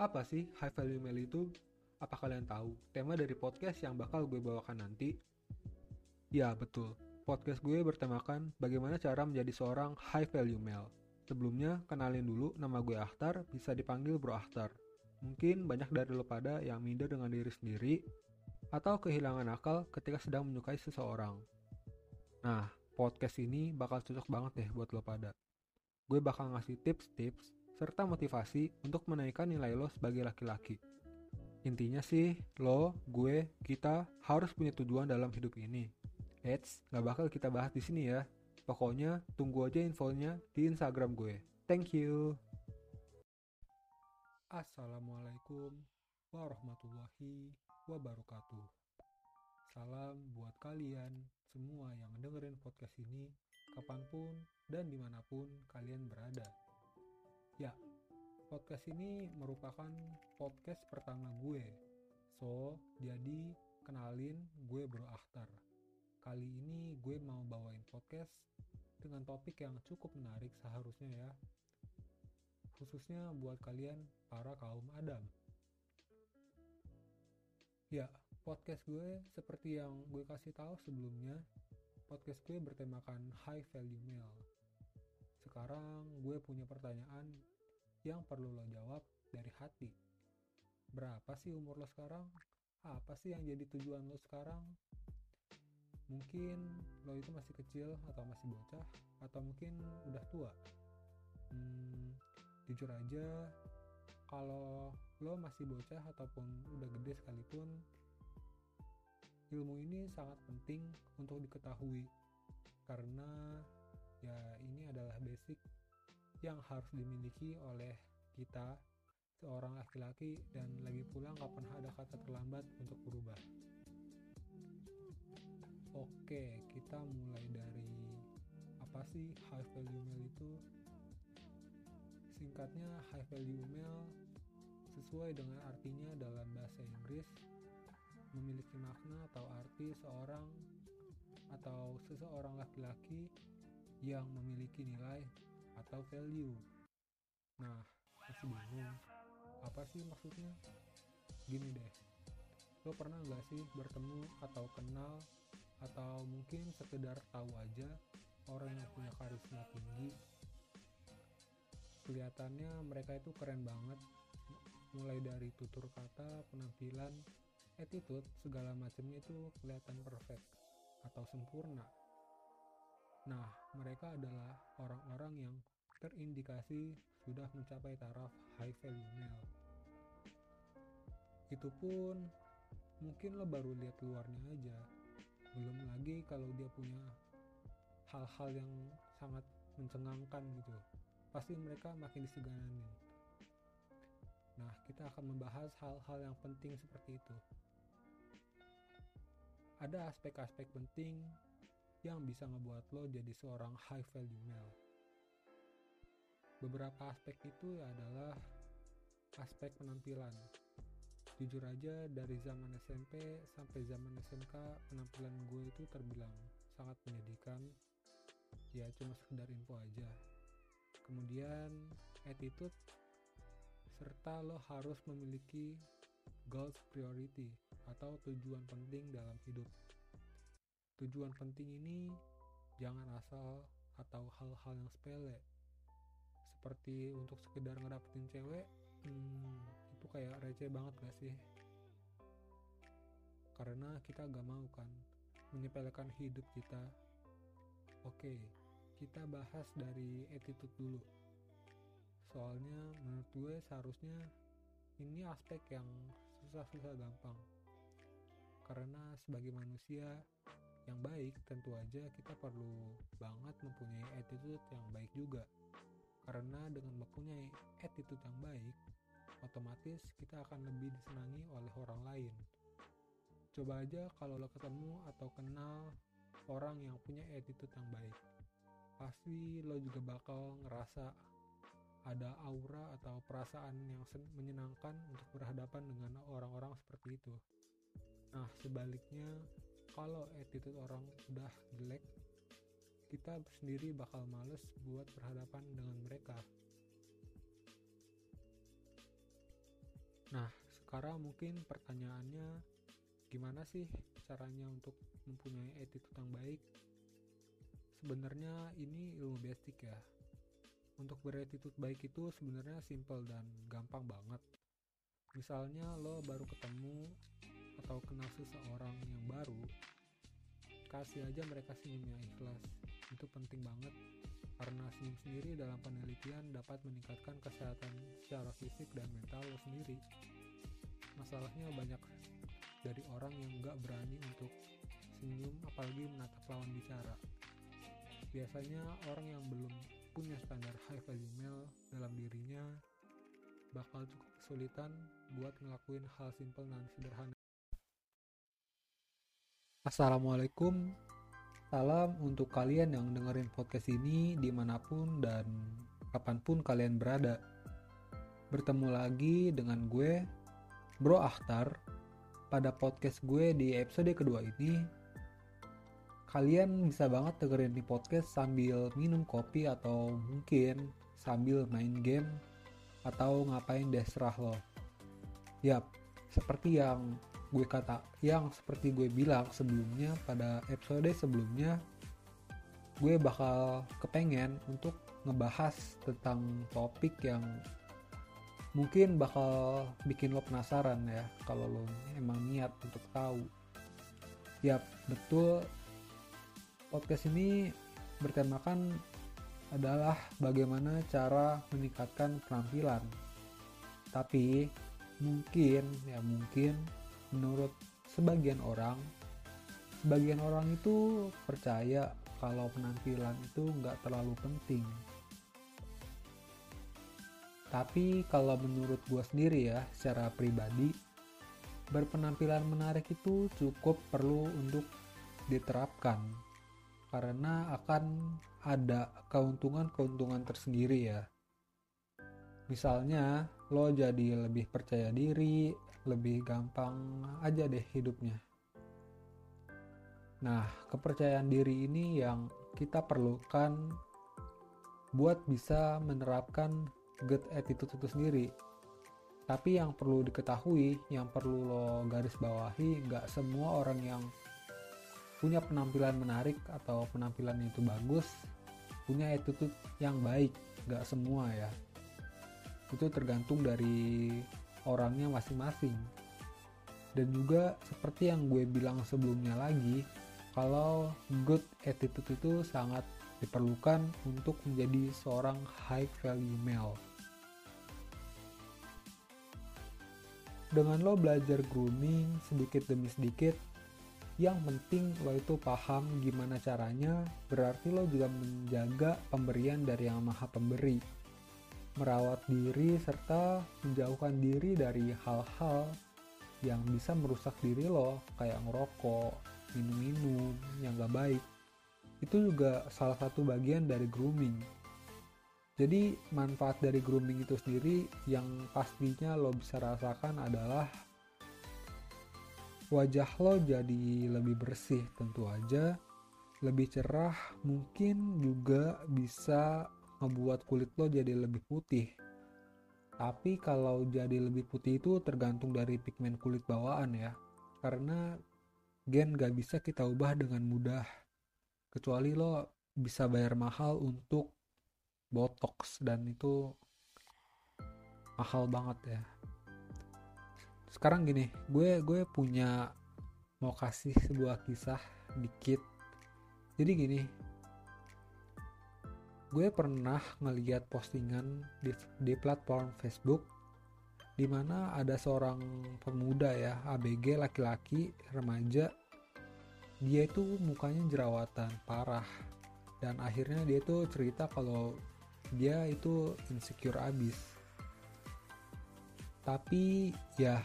Apa sih high value mail itu? Apa kalian tahu tema dari podcast yang bakal gue bawakan nanti? Ya, betul. Podcast gue bertemakan bagaimana cara menjadi seorang high value male. Sebelumnya, kenalin dulu nama gue Akhtar, bisa dipanggil Bro Akhtar. Mungkin banyak dari lo pada yang minder dengan diri sendiri atau kehilangan akal ketika sedang menyukai seseorang. Nah, podcast ini bakal cocok banget deh buat lo pada. Gue bakal ngasih tips-tips serta motivasi untuk menaikkan nilai lo sebagai laki-laki. Intinya sih, lo, gue, kita harus punya tujuan dalam hidup ini. Eits, gak bakal kita bahas di sini ya. Pokoknya tunggu aja infonya di Instagram gue. Thank you. Assalamualaikum warahmatullahi wabarakatuh. Salam buat kalian semua yang dengerin podcast ini kapan pun dan di mana pun kalian berada. Ya, podcast ini merupakan podcast pertama gue. So, jadi kenalin gue Bro Akhtar. Kali ini gue mau bawain podcast dengan topik yang cukup menarik seharusnya ya. Khususnya buat kalian para kaum Adam. Ya, podcast gue seperti yang gue kasih tahu sebelumnya, podcast gue bertemakan high value male. Sekarang gue punya pertanyaan yang perlu lo jawab dari hati. Berapa sih umur lo sekarang? Apa sih yang jadi tujuan lo sekarang? Mungkin lo itu masih kecil atau masih bocah atau mungkin udah tua. Hmm, jujur aja, kalau lo masih bocah ataupun udah gede sekalipun, ilmu ini sangat penting untuk diketahui karena ya ini adalah basic yang harus dimiliki oleh kita seorang laki-laki dan lagi pula nggak pernah ada kata terlambat untuk berubah. Oke, kita mulai dari apa sih high value male itu? Singkatnya high value male sesuai dengan artinya dalam bahasa Inggris memiliki makna atau arti seorang atau seseorang laki-laki yang memiliki nilai atau value. Nah, masih bingung. Apa sih maksudnya? Gini deh, lo pernah nggak sih bertemu atau kenal atau mungkin sekedar tahu aja orang yang punya karisma tinggi? Kelihatannya mereka itu keren banget, mulai dari tutur kata, penampilan, attitude, segala macamnya itu kelihatan perfect atau sempurna Nah, mereka adalah orang-orang yang terindikasi sudah mencapai taraf high value. Itu pun mungkin lo baru lihat luarnya aja. Belum lagi kalau dia punya hal-hal yang sangat mencengangkan gitu. Pasti mereka makin disegananin. Nah, kita akan membahas hal-hal yang penting seperti itu. Ada aspek-aspek penting yang bisa ngebuat lo jadi seorang high value male. Beberapa aspek itu adalah aspek penampilan. Jujur aja dari zaman SMP sampai zaman SMK penampilan gue itu terbilang sangat menyedihkan. Ya cuma sekedar info aja. Kemudian attitude serta lo harus memiliki goals priority atau tujuan penting dalam hidup tujuan penting ini jangan asal atau hal-hal yang sepele. Seperti untuk sekedar ngedapetin cewek hmm, itu kayak receh banget gak sih? Karena kita gak mau kan menyepelekan hidup kita. Oke kita bahas dari attitude dulu. Soalnya menurut gue seharusnya ini aspek yang susah-susah gampang. Karena sebagai manusia yang baik tentu aja kita perlu banget mempunyai attitude yang baik juga karena dengan mempunyai attitude yang baik otomatis kita akan lebih disenangi oleh orang lain coba aja kalau lo ketemu atau kenal orang yang punya attitude yang baik pasti lo juga bakal ngerasa ada aura atau perasaan yang menyenangkan untuk berhadapan dengan orang-orang seperti itu. Nah, sebaliknya kalau attitude orang udah jelek kita sendiri bakal males buat berhadapan dengan mereka Nah, sekarang mungkin pertanyaannya gimana sih caranya untuk mempunyai attitude yang baik? Sebenarnya ini ilmu basic ya. Untuk berattitude baik itu sebenarnya simple dan gampang banget. Misalnya lo baru ketemu atau kenal seseorang yang baru, kasih aja mereka senyum yang ikhlas. Itu penting banget karena senyum sendiri dalam penelitian dapat meningkatkan kesehatan secara fisik dan mental lo sendiri. Masalahnya banyak dari orang yang nggak berani untuk senyum apalagi menatap lawan bicara. Biasanya orang yang belum punya standar high value male dalam dirinya bakal cukup kesulitan buat ngelakuin hal simple dan sederhana. Assalamualaikum Salam untuk kalian yang dengerin podcast ini di mana pun dan kapan pun kalian berada. Bertemu lagi dengan gue, Bro Akhtar, pada podcast gue di episode kedua ini. Kalian bisa banget dengerin di podcast sambil minum kopi atau mungkin sambil main game atau ngapain deserah lo. Yap, seperti yang gue kata yang seperti gue bilang sebelumnya pada episode sebelumnya gue bakal kepengen untuk ngebahas tentang topik yang mungkin bakal bikin lo penasaran ya kalau lo emang niat untuk tahu. Ya betul. Podcast ini bertemakan adalah bagaimana cara meningkatkan penampilan. Tapi mungkin ya mungkin menurut sebagian orang sebagian orang itu percaya kalau penampilan itu nggak terlalu penting. Tapi kalau menurut gue sendiri ya secara pribadi berpenampilan menarik itu cukup perlu untuk diterapkan karena akan ada keuntungan-keuntungan tersendiri ya. Misalnya lo jadi lebih percaya diri lebih gampang aja deh hidupnya. Nah, kepercayaan diri ini yang kita perlukan buat bisa menerapkan good attitude itu sendiri. Tapi yang perlu diketahui, yang perlu lo garis bawahi, nggak semua orang yang punya penampilan menarik atau penampilan itu bagus, punya attitude yang baik. Nggak semua ya. Itu tergantung dari orangnya masing-masing. Dan juga seperti yang gue bilang sebelumnya lagi, kalau good attitude itu sangat diperlukan untuk menjadi seorang high value male. Dengan lo belajar grooming sedikit demi sedikit, yang penting lo itu paham gimana caranya, berarti lo juga menjaga pemberian dari yang maha pemberi merawat diri, serta menjauhkan diri dari hal-hal yang bisa merusak diri lo, kayak ngerokok, minum-minum yang gak baik. Itu juga salah satu bagian dari grooming. Jadi manfaat dari grooming itu sendiri yang pastinya lo bisa rasakan adalah wajah lo jadi lebih bersih tentu aja, lebih cerah, mungkin juga bisa ngebuat kulit lo jadi lebih putih. Tapi kalau jadi lebih putih itu tergantung dari pigmen kulit bawaan ya. Karena gen gak bisa kita ubah dengan mudah. Kecuali lo bisa bayar mahal untuk botox dan itu mahal banget ya. Sekarang gini, gue gue punya mau kasih sebuah kisah dikit. Jadi gini, gue pernah ngeliat postingan di, di platform Facebook di mana ada seorang pemuda ya ABG laki-laki remaja. Dia itu mukanya jerawatan parah. Dan akhirnya dia tuh cerita kalau dia itu insecure abis. Tapi ya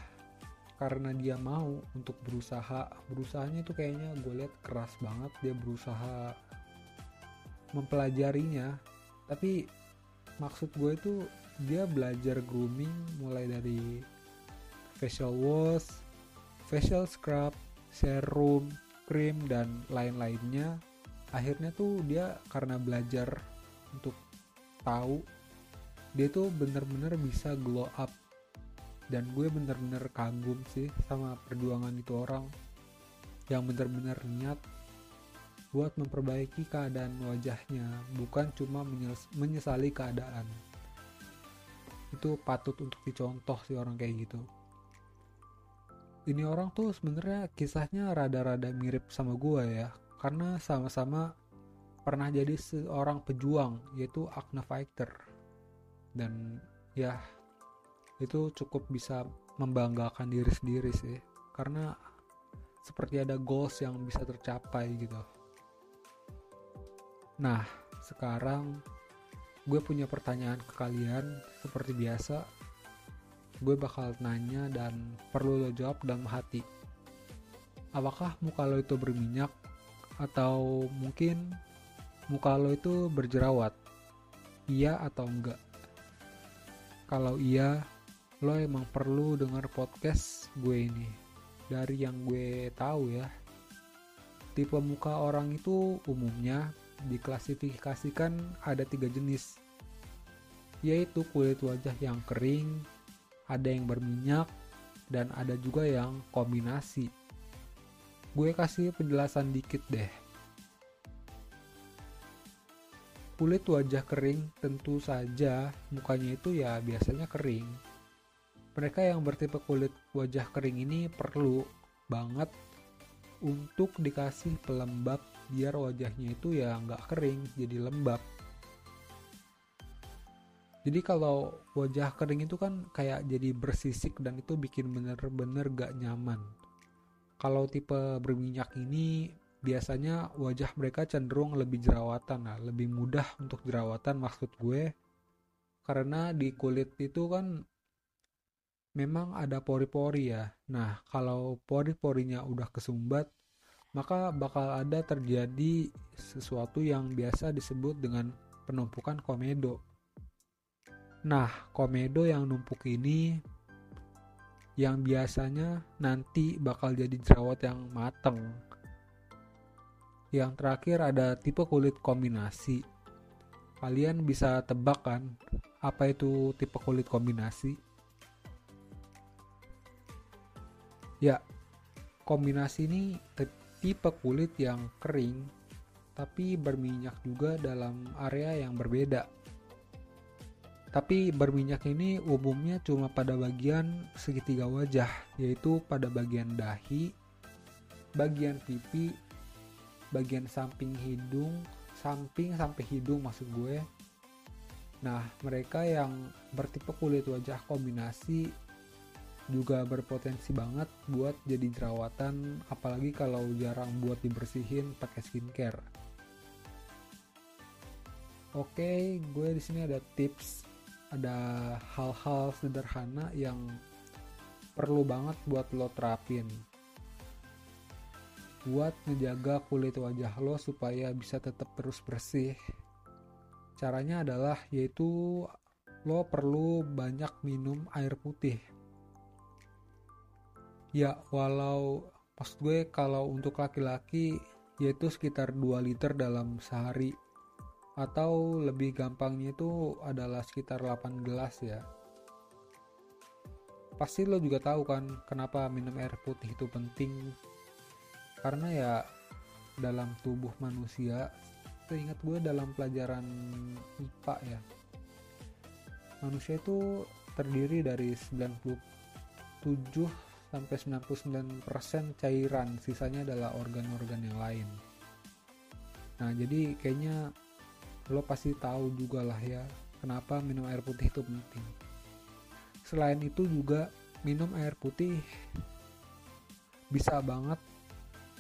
karena dia mau untuk berusaha berusahanya itu kayaknya gue lihat keras banget dia berusaha mempelajarinya. Tapi maksud gue itu dia belajar grooming mulai dari facial wash, facial scrub, serum, krim dan lain-lainnya. Akhirnya tuh dia karena belajar untuk tahu dia tuh bener-bener bisa glow up. Dan gue bener-bener kagum sih sama perjuangan itu orang. Yang bener-bener niat buat memperbaiki keadaan wajahnya bukan cuma menyesali keadaan. Itu patut untuk dicontoh sih orang kayak gitu. Ini orang tuh sebenarnya kisahnya rada-rada mirip sama gue ya karena sama-sama pernah jadi seorang pejuang yaitu Akna Fighter. Dan ya itu cukup bisa membanggakan diri sendiri sih karena seperti ada goals yang bisa tercapai gitu nah sekarang gue punya pertanyaan ke kalian seperti biasa gue bakal nanya dan perlu lo jawab dalam hati. Apakah muka lo itu berminyak atau mungkin muka lo itu berjerawat? Iya atau enggak? Kalau iya lo emang perlu denger podcast gue ini. Dari yang gue tahu ya tipe muka orang itu umumnya diklasifikasikan ada tiga jenis yaitu kulit wajah yang kering ada yang berminyak dan ada juga yang kombinasi. Gue kasih penjelasan dikit deh. Kulit wajah kering tentu saja mukanya itu ya biasanya kering. Mereka yang bertipe kulit wajah kering ini perlu banget untuk dikasih pelembab biar wajahnya itu ya nggak kering jadi lembab. Jadi kalau wajah kering itu kan kayak jadi bersisik dan itu bikin bener-bener gak nyaman. Kalau tipe berminyak ini biasanya wajah mereka cenderung lebih jerawatan lah lebih mudah untuk jerawatan maksud gue. Karena di kulit itu kan memang ada pori-pori ya. Nah, kalau pori-porinya udah kesumbat, maka bakal ada terjadi sesuatu yang biasa disebut dengan penumpukan komedo. Nah, komedo yang numpuk ini yang biasanya nanti bakal jadi jerawat yang mateng. Yang terakhir ada tipe kulit kombinasi. Kalian bisa tebak kan apa itu tipe kulit kombinasi? Ya, kombinasi ini tipe kulit yang kering tapi berminyak juga dalam area yang berbeda. Tapi berminyak ini umumnya cuma pada bagian segitiga wajah, yaitu pada bagian dahi, bagian pipi, bagian samping hidung, samping sampai hidung maksud gue. Nah, mereka yang bertipe kulit wajah kombinasi juga berpotensi banget buat jadi jerawatan apalagi kalau jarang buat dibersihin pakai skincare. Oke, gue di sini ada tips, ada hal-hal sederhana yang perlu banget buat lo terapin. Buat menjaga kulit wajah lo supaya bisa tetap terus bersih. Caranya adalah yaitu lo perlu banyak minum air putih ya walau pas gue kalau untuk laki-laki yaitu sekitar 2 liter dalam sehari. Atau lebih gampangnya itu adalah sekitar 8 gelas ya. Pasti lo juga tahu kan kenapa minum air putih itu penting. Karena ya dalam tubuh manusia seingat gue dalam pelajaran IPA ya. Manusia itu terdiri dari 97 sampai 99% cairan, sisanya adalah organ-organ yang lain. Nah, jadi kayaknya lo pasti tahu juga lah ya kenapa minum air putih itu penting. Selain itu juga minum air putih bisa banget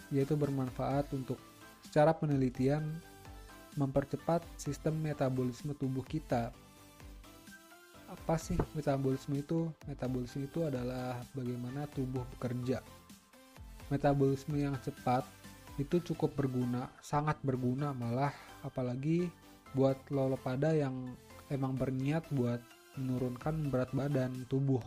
yaitu bermanfaat untuk secara penelitian mempercepat sistem metabolisme tubuh kita apa sih metabolisme itu? Metabolisme itu adalah bagaimana tubuh bekerja. Metabolisme yang cepat itu cukup berguna, sangat berguna malah apalagi buat lo, pada yang emang berniat buat menurunkan berat badan tubuh.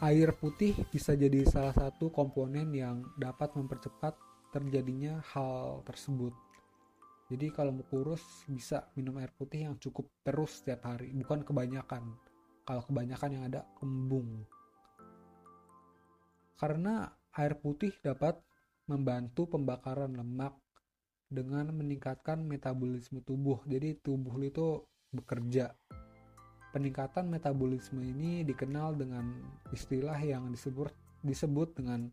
Air putih bisa jadi salah satu komponen yang dapat mempercepat terjadinya hal tersebut. Jadi kalau mau kurus bisa minum air putih yang cukup terus setiap hari, bukan kebanyakan. kalau kebanyakan yang ada kembung. Karena air putih dapat membantu pembakaran lemak dengan meningkatkan metabolisme tubuh. Jadi tubuh itu bekerja. Peningkatan metabolisme ini dikenal dengan istilah yang disebut disebut dengan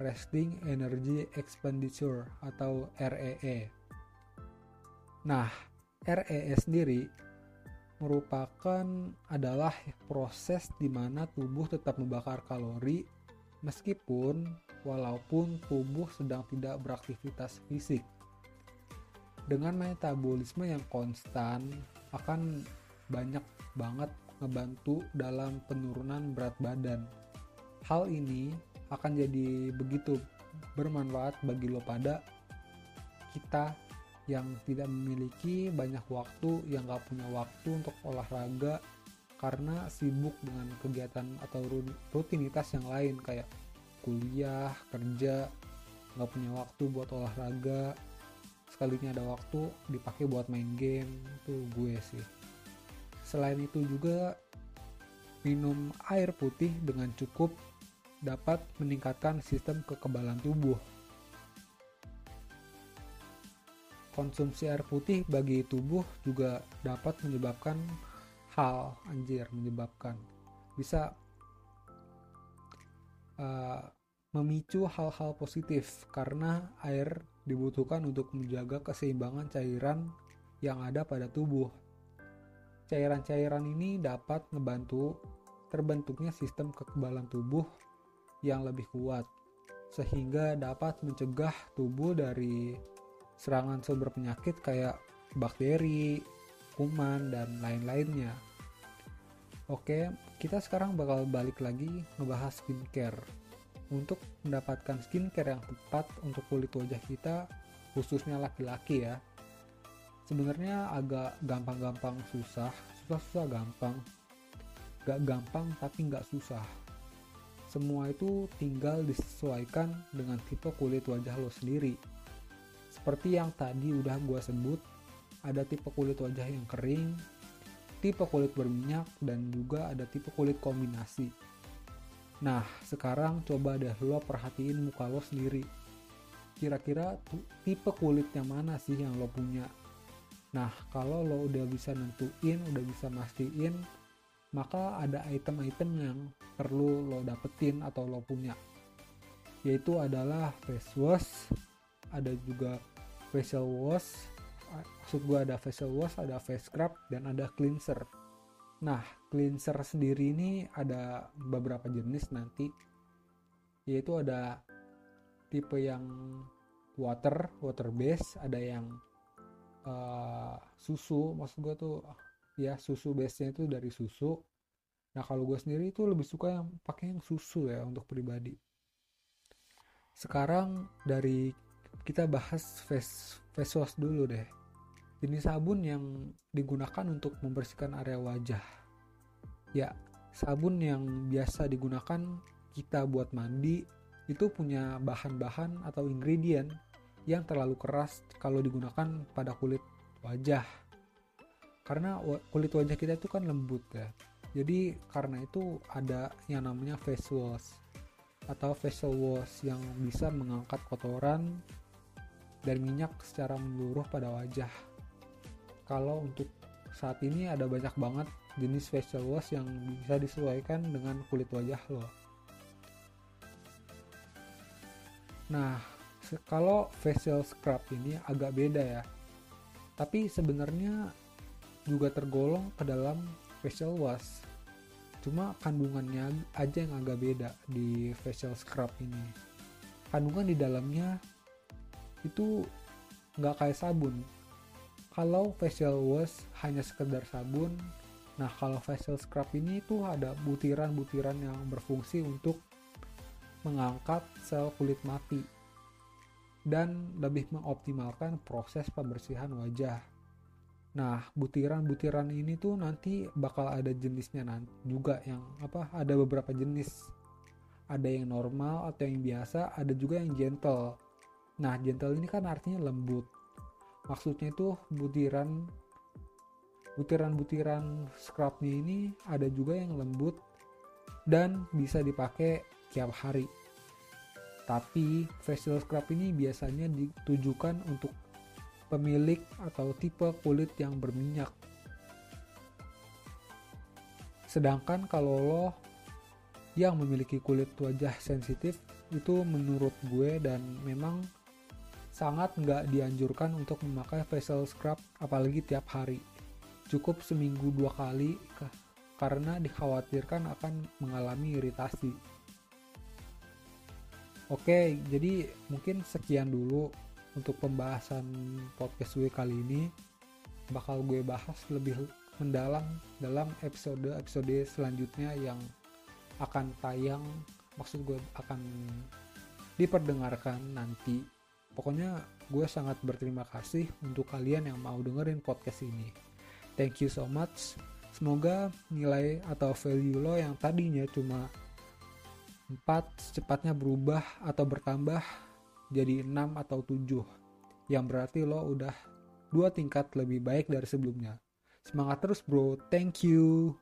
resting energy expenditure atau REE. Nah, REE e sendiri merupakan adalah proses di mana tubuh tetap membakar kalori meskipun walaupun tubuh sedang tidak beraktivitas fisik. Dengan metabolisme yang konstan akan banyak banget ngebantu dalam penurunan berat badan. Hal ini akan jadi begitu bermanfaat bagi lo pada kita yang tidak memiliki banyak waktu, yang gak punya waktu untuk olahraga karena sibuk dengan kegiatan atau rutinitas yang lain kayak kuliah, kerja, gak punya waktu buat olahraga, sekalinya ada waktu dipakai buat main game, itu gue sih. Selain itu juga minum air putih dengan cukup dapat meningkatkan sistem kekebalan tubuh konsumsi air putih bagi tubuh juga dapat menyebabkan hal anjir menyebabkan bisa uh, memicu hal-hal positif karena air dibutuhkan untuk menjaga keseimbangan cairan yang ada pada tubuh. Cairan-cairan ini dapat membantu terbentuknya sistem kekebalan tubuh yang lebih kuat sehingga dapat mencegah tubuh dari serangan sumber penyakit kayak bakteri, kuman, dan lain-lainnya. Oke, kita sekarang bakal balik lagi ngebahas skincare. Untuk mendapatkan skincare yang tepat untuk kulit wajah kita, khususnya laki-laki ya, sebenarnya agak gampang-gampang susah, susah-susah gampang. Gak gampang tapi gak susah. Semua itu tinggal disesuaikan dengan tipe kulit wajah lo sendiri seperti yang tadi udah gue sebut, ada tipe kulit wajah yang kering, tipe kulit berminyak, dan juga ada tipe kulit kombinasi. Nah, sekarang coba deh lo perhatiin muka lo sendiri. Kira-kira tipe kulit yang mana sih yang lo punya? Nah, kalau lo udah bisa nentuin, udah bisa mastiin, maka ada item-item yang perlu lo dapetin atau lo punya. Yaitu adalah face wash, ada juga facial wash maksud gue ada facial wash ada face scrub dan ada cleanser. Nah cleanser sendiri ini ada beberapa jenis nanti. Yaitu ada tipe yang water water base ada yang uh, susu maksud gue tuh ya susu base nya itu dari susu. Nah kalau gue sendiri itu lebih suka yang pakai yang susu ya untuk pribadi. Sekarang dari kita bahas face face wash dulu deh. Jenis sabun yang digunakan untuk membersihkan area wajah. Ya, sabun yang biasa digunakan kita buat mandi itu punya bahan-bahan atau ingredient yang terlalu keras kalau digunakan pada kulit wajah. Karena kulit wajah kita itu kan lembut ya. Jadi karena itu ada yang namanya face wash atau facial wash yang bisa mengangkat kotoran dan minyak secara menyeluruh pada wajah. Kalau untuk saat ini ada banyak banget jenis facial wash yang bisa disesuaikan dengan kulit wajah lo. Nah, kalau facial scrub ini agak beda ya. Tapi sebenarnya juga tergolong ke dalam facial wash. Cuma kandungannya aja yang agak beda di facial scrub ini. Kandungan di dalamnya itu nggak kayak sabun kalau facial wash hanya sekedar sabun nah kalau facial scrub ini itu ada butiran-butiran yang berfungsi untuk mengangkat sel kulit mati dan lebih mengoptimalkan proses pembersihan wajah. Nah, butiran-butiran ini tuh nanti bakal ada jenisnya nanti juga yang apa? Ada beberapa jenis. Ada yang normal atau yang biasa, ada juga yang gentle. Nah, gentle ini kan artinya lembut. Maksudnya itu butiran butiran-butiran scrubnya ini ada juga yang lembut dan bisa dipakai tiap hari tapi facial scrub ini biasanya ditujukan untuk pemilik atau tipe kulit yang berminyak sedangkan kalau lo yang memiliki kulit wajah sensitif itu menurut gue dan memang sangat nggak dianjurkan untuk memakai facial scrub apalagi tiap hari. Cukup seminggu dua kali karena dikhawatirkan akan mengalami iritasi. Oke jadi mungkin sekian dulu untuk pembahasan podcast gue kali ini. Bakal gue bahas lebih mendalam dalam episode-episode selanjutnya yang akan tayang maksud gue akan diperdengarkan nanti pokoknya gue sangat berterima kasih untuk kalian yang mau dengerin podcast ini. Thank you so much. Semoga nilai atau value lo yang tadinya cuma 4 secepatnya berubah atau bertambah jadi 6 atau 7 yang berarti lo udah dua tingkat lebih baik dari sebelumnya. Semangat terus bro. Thank you